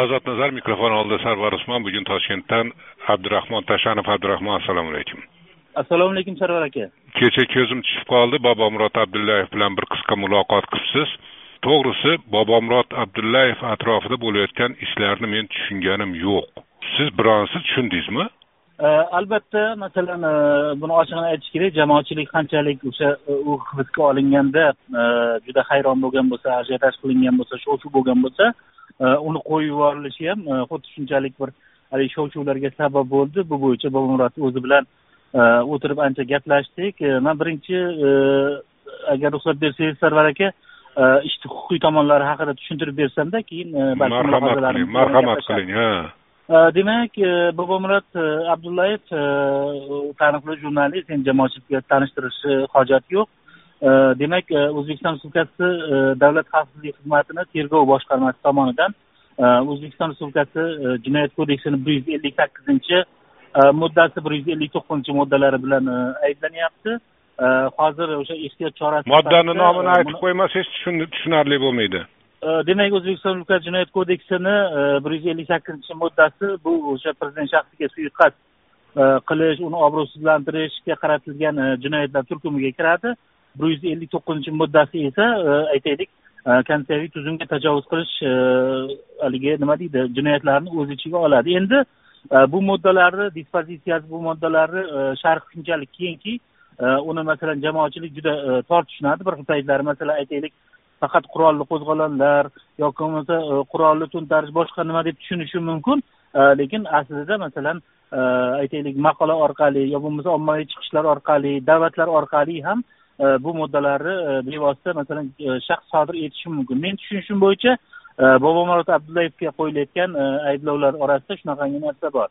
ozodnazar mikrofon oldida sarvar usmon bugun toshkentdan abdurahmon tashanov abdurahmon assalomu alaykum assalomu alaykum sarvar aka. Kecha ko'zim tushib qoldi. Bobomurod abdullayev bilan bir qisqa muloqot qilibsiz to'g'risi bobomurod abdullayev atrofida bo'layotgan ishlarni men tushunganim yo'q. Siz bironsi tushundingizmi? Albatta masalan buni ochig'ini aytish kerak. Jamoatchilik qanchalik o'sha u hibsga olinganda juda hayron bo'lgan bo'lsa ajiotaj qilingan bo'lsa shov shuv bo'lgan bo'lsa uni qo'yib yuborilishi ham xuddi shunchalik bir haligi shov shuvlarga sabab bo'ldi. Bu bo'yicha bobomurod o'zi bilan o'tirib ancha gaplashdik. Man birinchi agar ruxsat bersangiz sarvar aka ishni huquqiy tomonlari haqida tushuntirib bersamda keyin marhamat qiling marhamat qiling ha. Demak bobomurod abdullayev taniqli jurnalist endi jamoatchilikka tanishtirishi hojati yo'q demak o'zbekiston respublikasi davlat xavfsizlik xizmatini tergov boshqarmasi tomonidan o'zbekiston respublikasi jinoyat kodeksini bir yuz ellik sakkizinchi moddasi bir yuz ellik to'qqizinchi moddalari bilan ayblanyapti hozir o'sha ehtiyot chorasi moddani nomini aytib qo'ymasangiz tushunarli bo'lmaydi. Demak o'zbekiston respublikasi jinoyat kodeksini bir yuz ellik sakkizinchi moddasi bu o'sha prezident shaxsiga suiqasd qilish uni obro'sizlantirishga qaratilgan jinoyatlar turkumiga kiradi bir yuz ellik to'qqizinchi moddasi esa e, aytaylik e, konstitutsiyaviy tuzumga tajovuz qilish e, haligi nima deydi jinoyatlarni o'z ichiga oladi. Endi bu moddalarni dispozitsiyasi bu moddalarni sharhi shunchalik kengki uni masalan jamoatchilik juda tor tushunadi. Bir xil paytlari masalan aytaylik faqat qurolli qo'zg'olonlar yoki bo'lmasa qurolli to'ntarish boshqa nima deb tushunishi mumkin. Lekin aslida masalan aytaylik maqola orqali yo bo'lmasa ommaviy chiqishlar orqali da'vatlar orqali ham bu moddalarni bevosita masalan shaxs sodir etishi mumkin. Men tushunishim bo'yicha bobomurod abdullayevga qo'yilayotgan ayblovlar orasida shunaqangi narsa bor.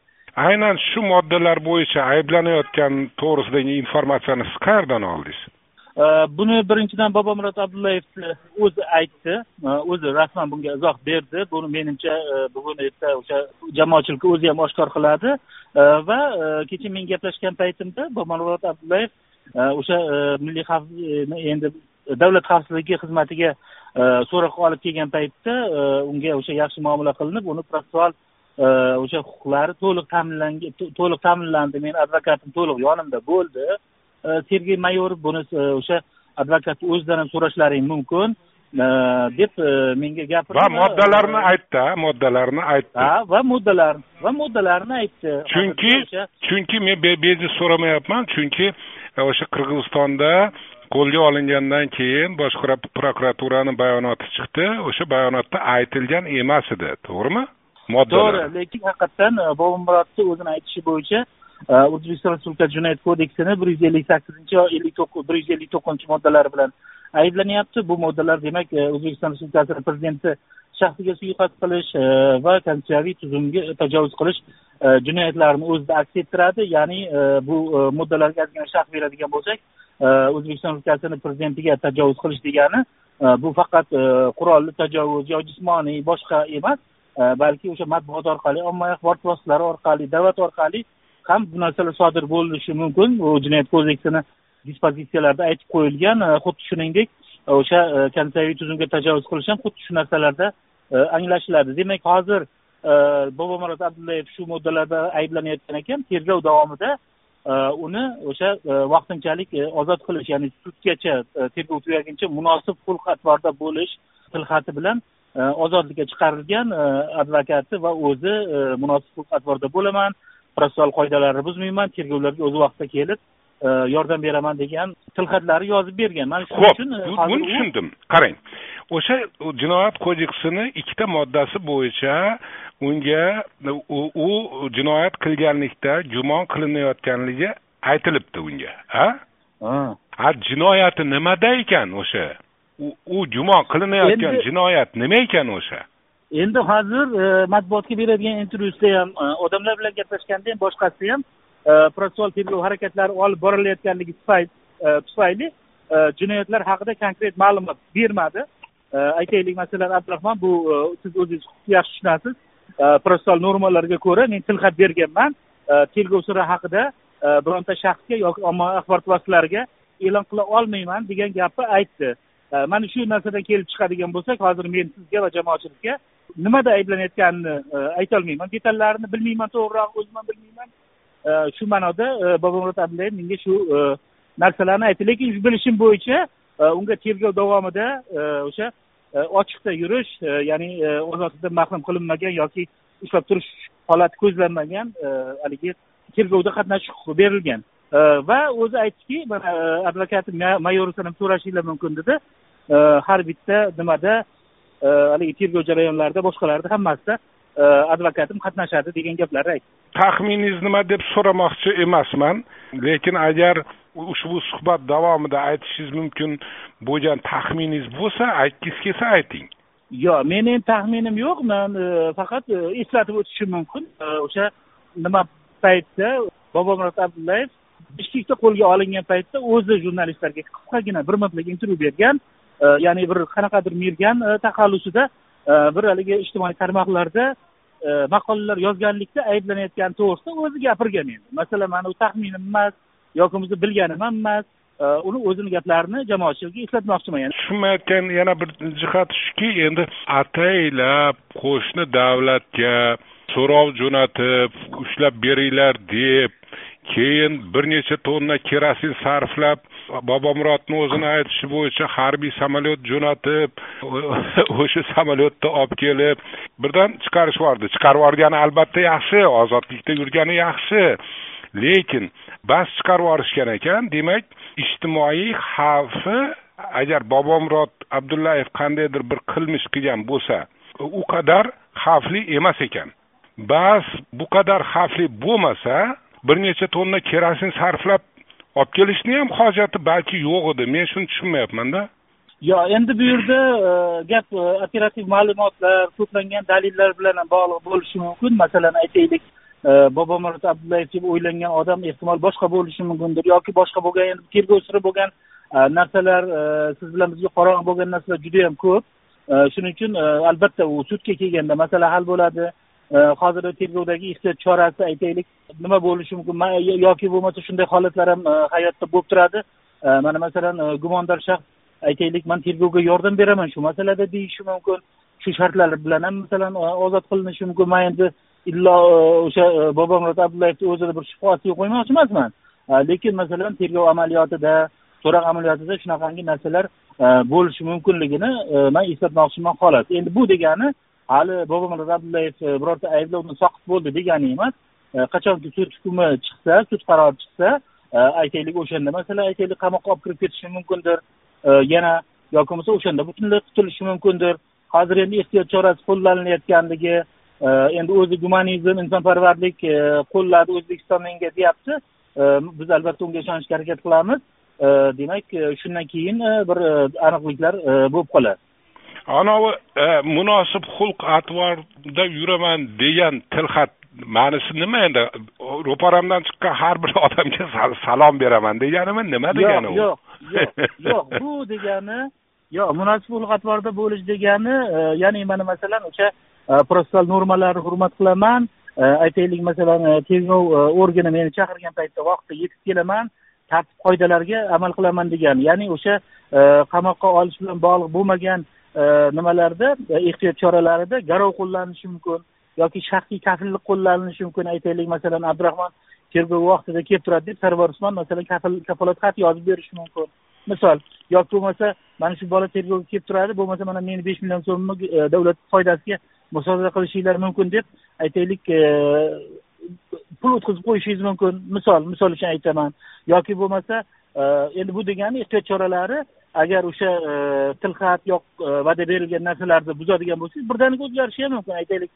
Aynan shu moddalar bo'yicha ayblanayotgan to'g'risidagi informatsiyani siz qayerdan oldingiz? Buni birinchidan bobomurod abdullayev o'zi aytdi o'zi rasman bunga izoh berdi. Buni menimcha bugun erta o'sha jamoatchilikka o'zi ham oshkor qiladi. Va kecha men gaplashgan paytimda bobomurod abdullayev o'sha milliy xavf endi davlat xavfsizligi xizmatiga so'roqqa olib kelgan paytda unga o'sha yaxshi muomala qilinib uni protsessual o'sha huquqlari to'liq ta'minlangan to'liq ta'minlandi meni advokatim to'liq yonimda bo'ldi sergey mayorov buni o'sha advokat o'zidan ham so'rashlaring mumkin deb menga gapirdi va moddalarni aytdi moddalarni aytdi ha va moddalar va moddalarni aytdi chunki chunki men bejiz so'ramayapman chunki o'sha qirg'izistonda qo'lga olingandan keyin bosh prokuraturani bayonoti chiqdi. O'sha bayonotda aytilgan emas edi. To'g'rimi? Moddalar. To'g'ri lekin haqiqatdan e, bobomurodni o'zini aytishi bo'yicha e, o'zbekiston respublikasi jinoyat kodeksini bir yuz ellik sakkizinchi ellik bir yuz ellik to'qqizinchi moddalari bilan ayblanyapti bu moddalar demak e, o'zbekiston respublikasi prezidenti shaxsiga suiqasd qilish e, va konstitutsiyaviy tuzumga tajovuz qilish e, jinoyatlarini o'zida aks ettiradi. Ya'ni bu moddalarga ozgina sharh beradigan bo'lsak o'zbekiston respublikasini prezidentiga tajovuz qilish degani bu faqat qurolli tajovuz yo jismoniy boshqa emas balki o'sha matbuot orqali ommaviy axborot vositalari orqali davlat orqali ham bu narsalar sodir bo'lishi mumkin. Bu jinoyat kodeksini dispozitsiyalarda aytib qo'yilgan e, xuddi shuningdek e, o'sha e, konstitutsiyaviy tuzumga tajovuz qilish ham xuddi shu narsalarda anglashiladi. Demak hozir bobomurod abdullayev shu moddalarda ayblanayotgan ekan tergov davomida uni o'sha vaqtinchalik ozod qilish ya'ni sudgacha tergov tugaguncha munosib xulq atvorda bo'lish tilxati bilan ozodlikka chiqarilgan advokati va o'zi munosib xulq atvorda bo'laman. Protsessual qoidalarni buzmayman. Tergovlarga o'z vaqtida kelib yordam beraman degan tilxatlari yozib bergan. Mana shuning uchun buni tushundim. Qarang o'sha jinoyat kodeksini ikkita moddasi bo'yicha unga u jinoyat qilganlikda gumon qilinayotganligi aytilibdi unga ha? Ha. Jinoyati nimada ekan o'sha? U gumon qilinayotgan jinoyat nima ekan o'sha? Endi hozir matbuotga beradigan intervyusida ham odamlar bilan gaplashganda ham boshqasida ham protsessual tergov harakatlari olib borilayotganligi tufayli jinoyatlar haqida konkret ma'lumot bermadi aytaylik masalan abdurahmon bu siz o'zingiz yaxshi tushunasiz protsessual normalarga ko'ra men tilxat berganman tergov siri haqida bironta shaxsga yoki ommaviy axborot vositalariga e'lon qila olmayman degan gapni aytdi mana shu narsadan kelib chiqadigan bo'lsak hozir men sizga va jamoatchilikka nimada ayblanayotganini aytolmayman detallarini bilmayman to'g'rirog'i o'zim ham bilmayman shu ma'noda e, bobomurod abdullayev menga shu e, narsalarni aytdi. Lekin bilishim bo'yicha e, unga tergov davomida o'sha ochiqda yurish ya'ni ozodlikdan mahrum qilinmagan yoki ushlab turish holati ko'zlanmagan haligi tergovda qatnashish huquqi berilgan. Va o'zi aytdiki mana advokat mayoridan ham so'rashinglar mumkin dedi. Har bitta nimada haligi tergov jarayonlarida boshqalarida hammasida advokatim qatnashadi degan gaplarni aytdi. Taxminingiz nima deb so'ramoqchi emasman. Lekin agar ushbu suhbat davomida aytishingiz mumkin bo'lgan taxminingiz bo'lsa aytgingiz kelsa ayting. Yo'q meni endi taxminim yo'q man e, faqat e, eslatib o'tishim mumkin. E, o'sha nima paytda bobomurod abdullayev bishkekda qo'lga olingan paytda o'zi jurnalistlarga qisqagina bir minutlik intervyu bergan ya'ni bir qanaqadir mergan taxallusida bir haligi ijtimoiy tarmoqlarda E, maqolalar yozganlikda ayblanayotgani to'g'risida o'zi gapirgan endi masalan mani u taxminim emas yoki bo'lmasa bilganim ham emas e, uni o'zini gaplarini jamoatchilikka eslatmoqchiman. Yani tushunmayotgan yana bir jihat shuki endi ataylab qo'shni davlatga so'rov jo'natib ushlab beringlar deb keyin bir necha tonna kerosin sarflab bobomurodni o'zini aytishi bo'yicha harbiy samolyot jo'natib o'sha samolyotda olib kelib birdan chiqarishib yubordi chiqarib yuborgani albatta yaxshi ozodlikda yurgani yaxshi lekin bas chiqarib yuborishgan ekan demak ijtimoiy xavfi agar bobomurod abdullayev qandaydir bir qilmish qilgan bo'lsa u qadar xavfli emas ekan bas bu qadar xavfli bo'lmasa bir necha tonna kerosin sarflab olib kelishni ham hojati balki yo'q edi. Men shuni tushunmayapmanda yo'q endi bu yerda e, gap e, operativ ma'lumotlar to'plangan dalillar bilan ham bog'liq bo'lishi mumkin. Masalan aytaylik e, bobomurod abdullayev deb o'ylangan odam ehtimol boshqa bo'lishi mumkindir yoki boshqa bo'lgan endi tergov siri bo'lgan narsalar siz bilan bizga qorong'i bo'lgan narsalar juda yam ko'p shuning uchun albatta u sudga kelganda masala hal bo'ladi. Hozir tergovdagi ehtiyot chorasi aytaylik. Nima bo'lishi mumkin? Yoki bo'lmasa shunday holatlar ham e, hayotda bo'lib turadi. Mana masalan e, gumondor shaxs aytaylik man tergovga yordam beraman shu masalada deyishi mumkin. Shu shartlar bilan ham masalan e, ozod qilinishi mumkin. Man endi illo o'sha bobomurod abdullayevni o'zini bir shubhasiga qo'ymoqchi emasman lekin masalan tergov amaliyotida so'roq amaliyotida shunaqangi narsalar bo'lishi mumkinligini man eslatmoqchiman xolos endi bu degani hali bobomurod abdullayev e, birorta ayblovdan soqit bo'ldi degani emas e, qachonki sud hukmi chiqsa sud qarori chiqsa e, aytaylik o'shanda. Masalan aytaylik qamoqqa olib kirib ketishi mumkindir yana yoki bo'lmasa o'shanda butunlay qutulishi mumkindir. Hozir endi ehtiyot chorasi qo'llanilayotganligi endi o'zi gumanizm insonparvarlik qo'lladi o'zbekiston menga deyapti. Biz albatta unga ishonishga harakat qilamiz. Demak shundan keyin bir aniqliklar bo'lib qoladi. Anavi e, munosib xulq atvorda yuraman degan tilxat ma'nosi nima endi? Ro'paramdan chiqqan har bir odamga salom beraman deganimi? Nima degani u? yo'q yo'q yo'q bu degani yo'q munosib xulq atvorda bo'lish degani e, ya'ni mana masalan o'sha e, protsessual normalarni hurmat qilaman aytaylik masalan tergov organi meni chaqirgan paytda vaqtida yetib kelaman tartib qoidalarga amal qilaman degani ya'ni o'sha qamoqqa olish bilan bog'liq bo'lmagan E, nimalarda e, ehtiyot choralarida garov qo'llanishi mumkin yoki shaxsiy kafillik qo'llanilishi mumkin aytaylik. Masalan abdurahmon tergov vaqtida kelib turadi deb sarvar usmon masalan kafolat xat yozib berishi mumkin. Misol yoki bo'lmasa mana shu bola tergovga kelib turadi bo'lmasa mana meni besh million so'mni e, davlat foydasiga musodara qilishinglar mumkin deb aytaylik pul o'tkazib qo'yishingiz mumkin. Misol misol uchun aytaman. Yoki bo'lmasa endi bu degani ehtiyot choralari agar o'sha e, tilxat yo e, va'da berilgan narsalarni buzadigan bo'lsangiz birdaniga o'zgarishi ham mumkin. Aytaylik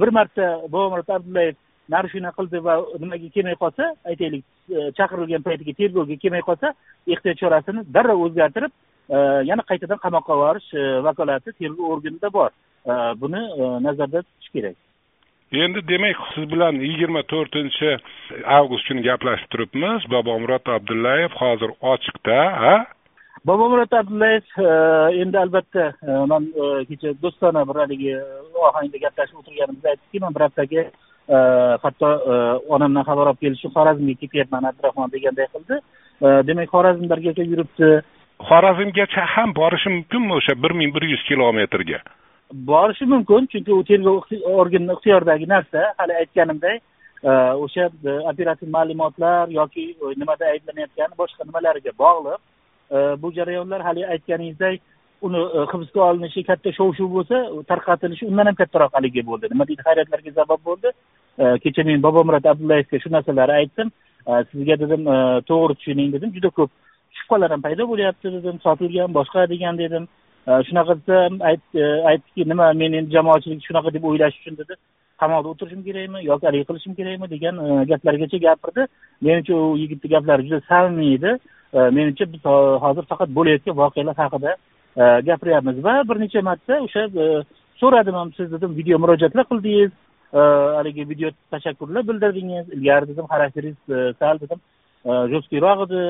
bir marta bobomurod abdullayev narushina qildi va nimaga kelmay qolsa aytaylik e, chaqirilgan paytiga tergovga kelmay qolsa ehtiyot chorasini darrov o'zgartirib yana qaytadan qamoqqa yuborish vakolati tergov organida bor. Buni nazarda tutish kerak. Endi demak siz bilan yigirma to'rtinchi avgust kuni gaplashib turibmiz. Bobomurod abdullayev hozir ochiqda a bobomurod abdullayev e, endi albatta e, man e, kecha do'stona bir haligi ohangda gaplashib o'tirganimizda aytdikki man bir haftaga hatto onamdan xabar olib kelish uchun xorazmga ketyapman abdurahmon deganday qildi. Demak xorazmlargacha yuribdi. Xorazmgacha ham borishi mumkinmi o'sha bir ming bir yuz kilometrga? Borishi mumkin chunki u tergov organi ixtiyoridagi narsa. Hali aytganimdek o'sha operativ ma'lumotlar yoki nimada ayblanayotgani boshqa nimalarga bog'liq bu jarayonlar haligi aytganingizdek uni e, hibsga olinishi katta shov shuv bo'lsa tarqatilishi undan ham kattaroq haligi bo'ldi. Nima deydi? Hayratlarga sabab bo'ldi. Kecha men bobomurod abdullayevga shu narsalarni aytdim. Sizga dedim e, to'g'ri tushuning dedim. Juda ko'p shubhalar ham paydo bo'lyapti dedim. Sotilgan boshqa degan dedim. Shunaqa desa aytdiki nima men endi jamoatchilik shunaqa deb o'ylash uchun dedi. Qamoqda o'tirishim kerakmi yoki haligi qilishim kerakmi degan e, gaplargacha gapirdi. Menimcha u yigitni gaplari juda samimiy edi E, menimcha biz hozir faqat bo'layotgan voqealar haqida e, gapiryapmiz va bir necha marta o'sha e, so'radim ham siz dedim video murojaatlar qildingiz haligi video tashakkurlar bildirdingiz ilgari dedim xarakteringiz sal dedim жесткийroq edi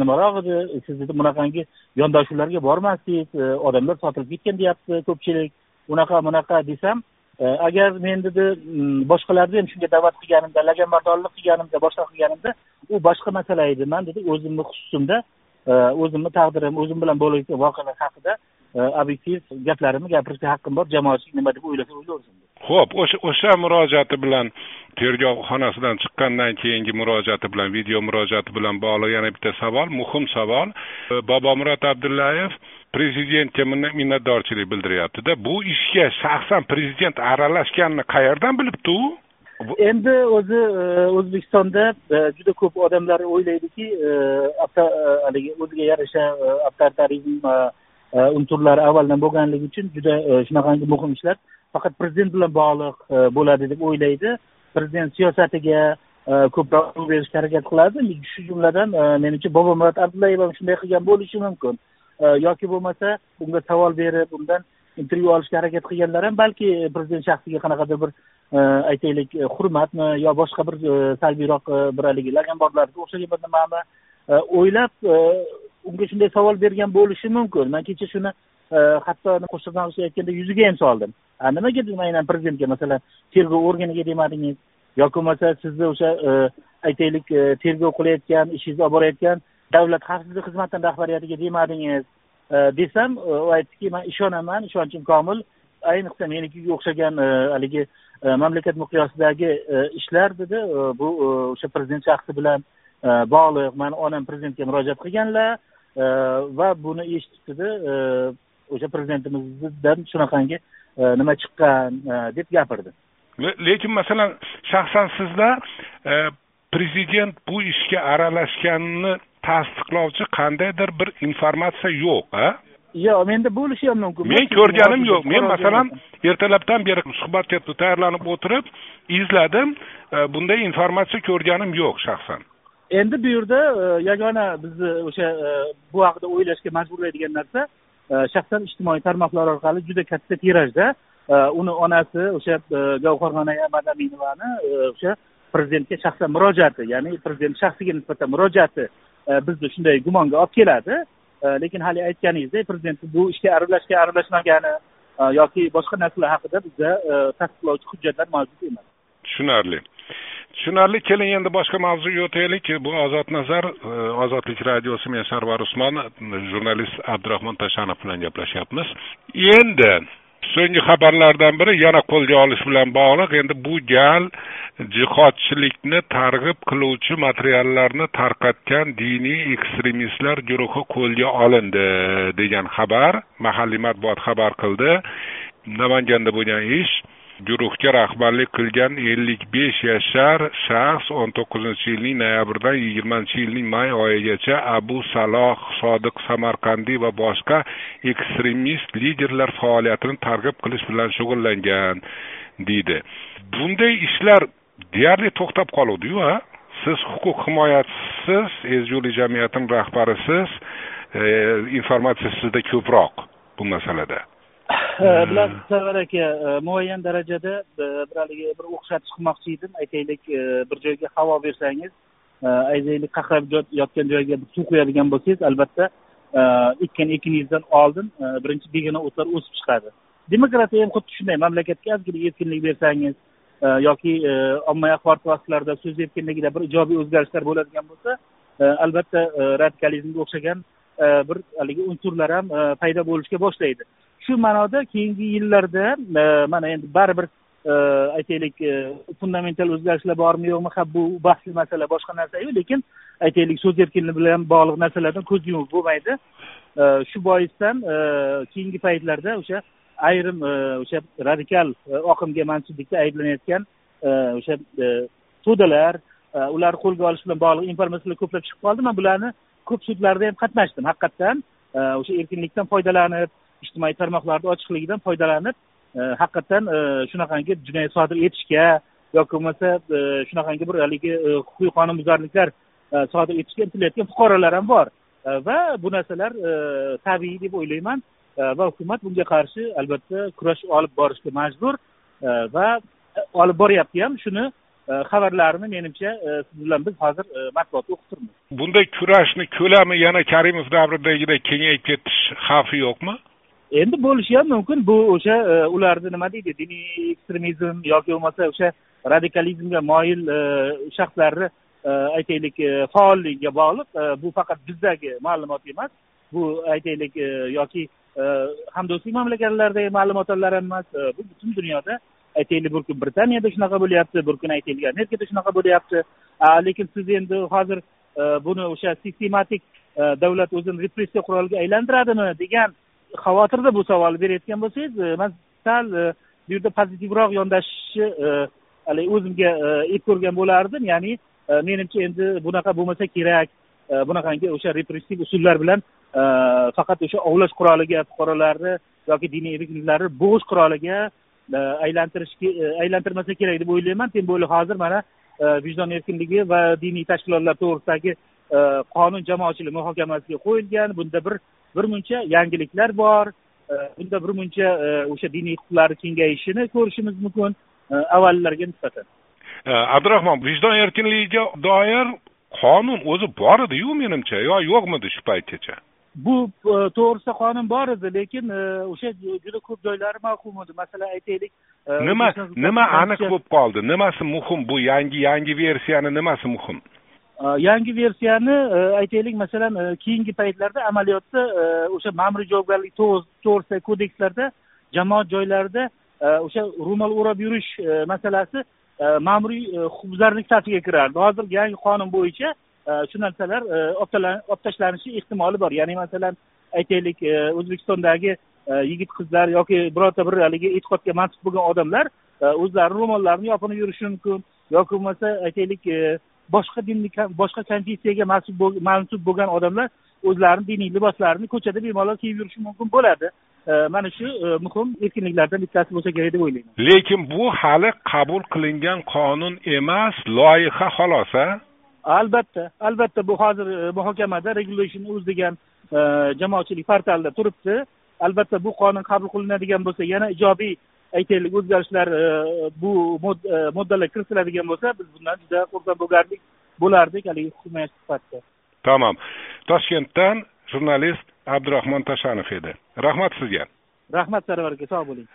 nimaroq edi siz dedim bunaqangi yondashuvlarga bormasdingiz odamlar sotilib ketgan deyapti ko'pchilik unaqa bunaqa desam E, agar men dedi boshqalarni ham shunga da'vat qilganimda laganbardorlik qilganimda boshqa qilganimda u boshqa masala edi. Man dedi o'zimni xususimda e, o'zimni taqdirim o'zim bilan bo'layotgan voqealar haqida e, obyektiv gaplarimni gapirishga haqqim bor jamoatchilik nima deb o'ylasa o'ylaversin ho'p o'sha o'sha murojaati bilan tergov xonasidan chiqqandan keyingi murojaati bilan video murojaati bilan bog'liq yana bitta savol muhim savol. Bobomurod abdullayev prezidentga minnatdorchilik bildiryaptida. Bu ishga shaxsan prezident aralashganini qayerdan bilibdi u? Endi o'zi e, o'zbekistonda e, juda ko'p odamlar o'ylaydiki e, haligi o'ziga yarasha avtoritarizm unsurlari avvaldan bo'lganligi uchun juda shunaqangi muhim ishlar. Faqat prezident bilan bog'liq bo'ladi deb o'ylaydi. Prezident siyosatiga ko'proq berishga harakat qiladi. Shu jumladan menimcha bobomurod abdullayev ham shunday qilgan bo'lishi mumkin. Э, yoki bo'lmasa unga savol berib undan intervyu olishga harakat qilganlar ham balki e, prezident shaxsiga qanaqadir bir e, aytaylik e, hurmatmi yo boshqa bir salbiyroq bir haligi laganbordlarga o'xshagan bir nimami? O'ylab unga shunday savol bergan bo'lishi mumkin. Man kecha shuni hatto qo'shiqdan aytganda yuziga ham soldim. Nimaga aynan prezidentga? Masalan tergov organiga demadingiz? Yoki bo'lmasa sizni o'sha aytaylik tergov qilayotgan ishingizni olib borayotgan davlat xavfsizlik xizmatini rahbariyatiga demadingiz. E, desam e, u aytdiki man ishonaman ishonchim komil. Ayniqsa menikiga o'xshagan e, haligi mamlakat miqyosidagi ishlar dedi. Bu o'sha prezident shaxsi bilan bog'liq. Mani onam prezidentga murojaat qilganlar va buni eshitib dedi o'sha prezidentimizdan shunaqangi nima chiqqan deb gapirdi. Lekin masalan shaxsan sizlar prezident bu ishga aralashganini tasdiqlovchi qandaydir bir informatsiya yo'q a yo'q menda bo'lishi ham mumkin. Men ko'rganim yo'q. Men masalan ertalabdan beri suhbatga tayyorlanib o'tirib izladim bunday informatsiya ko'rganim yo'q shaxsan. Endi bu yerda yagona bizni o'sha bu haqida o'ylashga majburlaydigan narsa shaxsan ijtimoiy tarmoqlar orqali juda katta tirajda uni onasi o'sha gavharxona madaminovani o'sha prezidentga shaxsan murojaati ya'ni prezident shaxsiga nisbatan murojaati E, bizni shunday gumonga olib keladi. E, lekin hali aytganingizdek prezident bu ishga aralashgan aralashmagani e, yoki boshqa narsalar haqida bizda tasdiqlovchi hujjatlar mavjud emas. Tushunarli. Tushunarli. Keling endi boshqa mavzuga o'taylik. Bu ozod nazar ozodlik radiosi men sarvar usmon jurnalist abdurahmon tashanov bilan gaplashyapmiz. Endi so'nggi xabarlardan biri yana qo'lga olish bilan bog'liq. Endi bu gal jihodchilikni targ'ib qiluvchi materiallarni tarqatgan diniy ekstremistlar guruhi qo'lga olindi degan xabar mahalliy matbuot xabar qildi. Namanganda bo'lgan ish guruhga rahbarlik qilgan ellik besh yashar shaxs o'n to'qqizinchi yilning noyabrdan yigirmanchi yilning may oyigacha abu saloh sodiq samarqandiy va boshqa ekstremist liderlar faoliyatini targ'ib qilish bilan shug'ullangan deydi. Bunday ishlar deyarli to'xtab qoluvdiyu a siz huquq himoyachisiz ezgulik jamiyatini rahbarisiz e, informatsiya sizda ko'proq bu masalada. Bilasiz sarvar aka muayyan darajada bir haligi bir o'xshatish qilmoqchi edim aytaylik bir joyga havo bersangiz aytaylik qaqrab yotgan joyga suv quyadigan bo'lsangiz albatta ekkan ekiningizdan oldin birinchi begona o'tlar o'sib chiqadi demokratiya ham xuddi shunday mamlakatga ozgina erkinlik bersangiz yoki ommaviy axborot vositalarida so'z erkinligida bir ijobiy o'zgarishlar bo'ladigan bo'lsa albatta radikalizmga o'xshagan bir haligi unsurlar ham paydo bo'lishga boshlaydi shu ma'noda keyingi yillarda e, mana endi baribir e, aytaylik e, fundamental o'zgarishlar bormi yo'qmi ha bu bahsli masala boshqa narsayu lekin aytaylik so'z erkinligi bilan bog'liq narsalardan ko'z yumib bo'lmaydi. Shu boisdan keyingi paytlarda o'sha ayrim o'sha radikal oqimga mansublikda ayblanayotgan o'sha to'dalar ularni qo'lga olish bilan bog'liq informatsiyalar ko'plab chiqib qoldi. Man bularni ko'p sudlarda ham qatnashdim. Haqiqatdan o'sha erkinlikdan foydalanib ijtimoiy tarmoqlarni ochiqligidan foydalanib e, haqiqatdan e, shunaqangi jinoyat sodir etishga yoki bo'lmasa e, shunaqangi bir haligi huquqiy qonunbuzarliklar sodir etishga intilayotgan fuqarolar ham bor. Va bu narsalar tabiiy deb o'ylayman va hukumat bunga qarshi albatta kurash olib borishga majbur va olib boryapti ham shuni xabarlarini menimcha siz bilan biz hozir matbuotda o'qib turibmiz bunday kurashni ko'lami yana karimov davridagidek kengayib ketish xavfi yo'qmi? Endi bo'lishi ham mumkin. Bu o'sha e, ularni nima deydi diniy ekstremizm yoki bo'lmasa o'sha radikalizmga moyil e, shaxslarni e, aytaylik faolligiga bog'liq. Bu faqat bizdagi ma'lumot emas. Bu aytaylik yoki hamdo'stlik mamlakatlaridagi ma'lumotlar ham emas. Bu butun dunyoda aytaylik bir kun britaniyada shunaqa bo'lyapti bir kun aytaylik amerikada shunaqa bo'lyapti. Lekin siz endi hozir buni o'sha sistematik davlat o'zini repressiya quroliga aylantiradimi degan xavotirda bu savolni berayotgan bo'lsangiz e, man sal e, bu yerda pozitivroq yondashishni e, haligi o'zimga ep ko'rgan bo'lardim. Ya'ni menimcha endi bunaqa bo'lmasa kerak. Bunaqangi o'sha repressiv usullar bilan faqat o'sha ovlash quroliga fuqarolarni yoki diniy erkinliklarni bo'g'ish quroliga aylantirishga aylantirmasa kerak deb o'ylayman. Tем более hozir mana vijdon erkinligi va diniy tashkilotlar to'g'risidagi qonun jamoatchilik muhokamasiga qo'yilgan. Bunda bir bir muncha yangiliklar bor. Bunda bir muncha o'sha diniy huquqlarni kengayishini ko'rishimiz mumkin avvallarga nisbatan. Abdurahmon vijdon erkinligiga doir qonun o'zi bor ediyu menimcha yo yo'qmidi shu paytgacha? Bu to'g'risida qonun bor edi lekin o'sha juda ko'p joylari mavhum edi. Masalan aytaylik nima nima aniq bo'lib qoldi? Nimasi muhim bu yangi yangi versiyani nimasi muhim Э, yangi versiyani э, aytaylik masalan э, keyingi paytlarda amaliyotda o'sha ma'muriy javobgarlik to'g'risidagi kodekslarda jamoat joylarida e, o'sha ro'mol o'rab yurish e, masalasi e, ma'muriy huquqbuzarlik safiga kirardi. Hozir yangi qonun bo'yicha shu narsalar olib tashlanishi ehtimoli bor. Ya'ni masalan aytaylik o'zbekistondagi yigit qizlar yoki birorta bir haligi e'tiqodga mansub bo'lgan odamlar o'zlarini ro'mollarini yopinib yurishi mumkin. Yoki bo'lmasa aytaylik boshqa dinni boshqa konfessiyaga mansub mansub bo'lgan odamlar o'zlarini diniy liboslarini ko'chada bemalol kiyib yurishi mumkin bo'ladi. Mana shu e, muhim erkinliklardan bittasi bo'lsa kerak deb o'ylayman. Lekin bu hali qabul qilingan qonun emas loyiha xolos a albatta albatta bu hozir e, muhokamada regulation uz degan e, jamoatchilik portalida turibdi. Albatta bu qonun qabul qilinadigan bo'lsa yana ijobiy aytaylik o'zgarishlar e, bu e, moddalar kiritiladigan bo'lsa biz bundan juda xursand bo'lgandik bo'lardik haligi hukumat sifatida. Tamom toshkentdan jurnalist abdurahmon tashanov edi. Rahmat sizga. Rahmat sarvar aka sog' bo'ling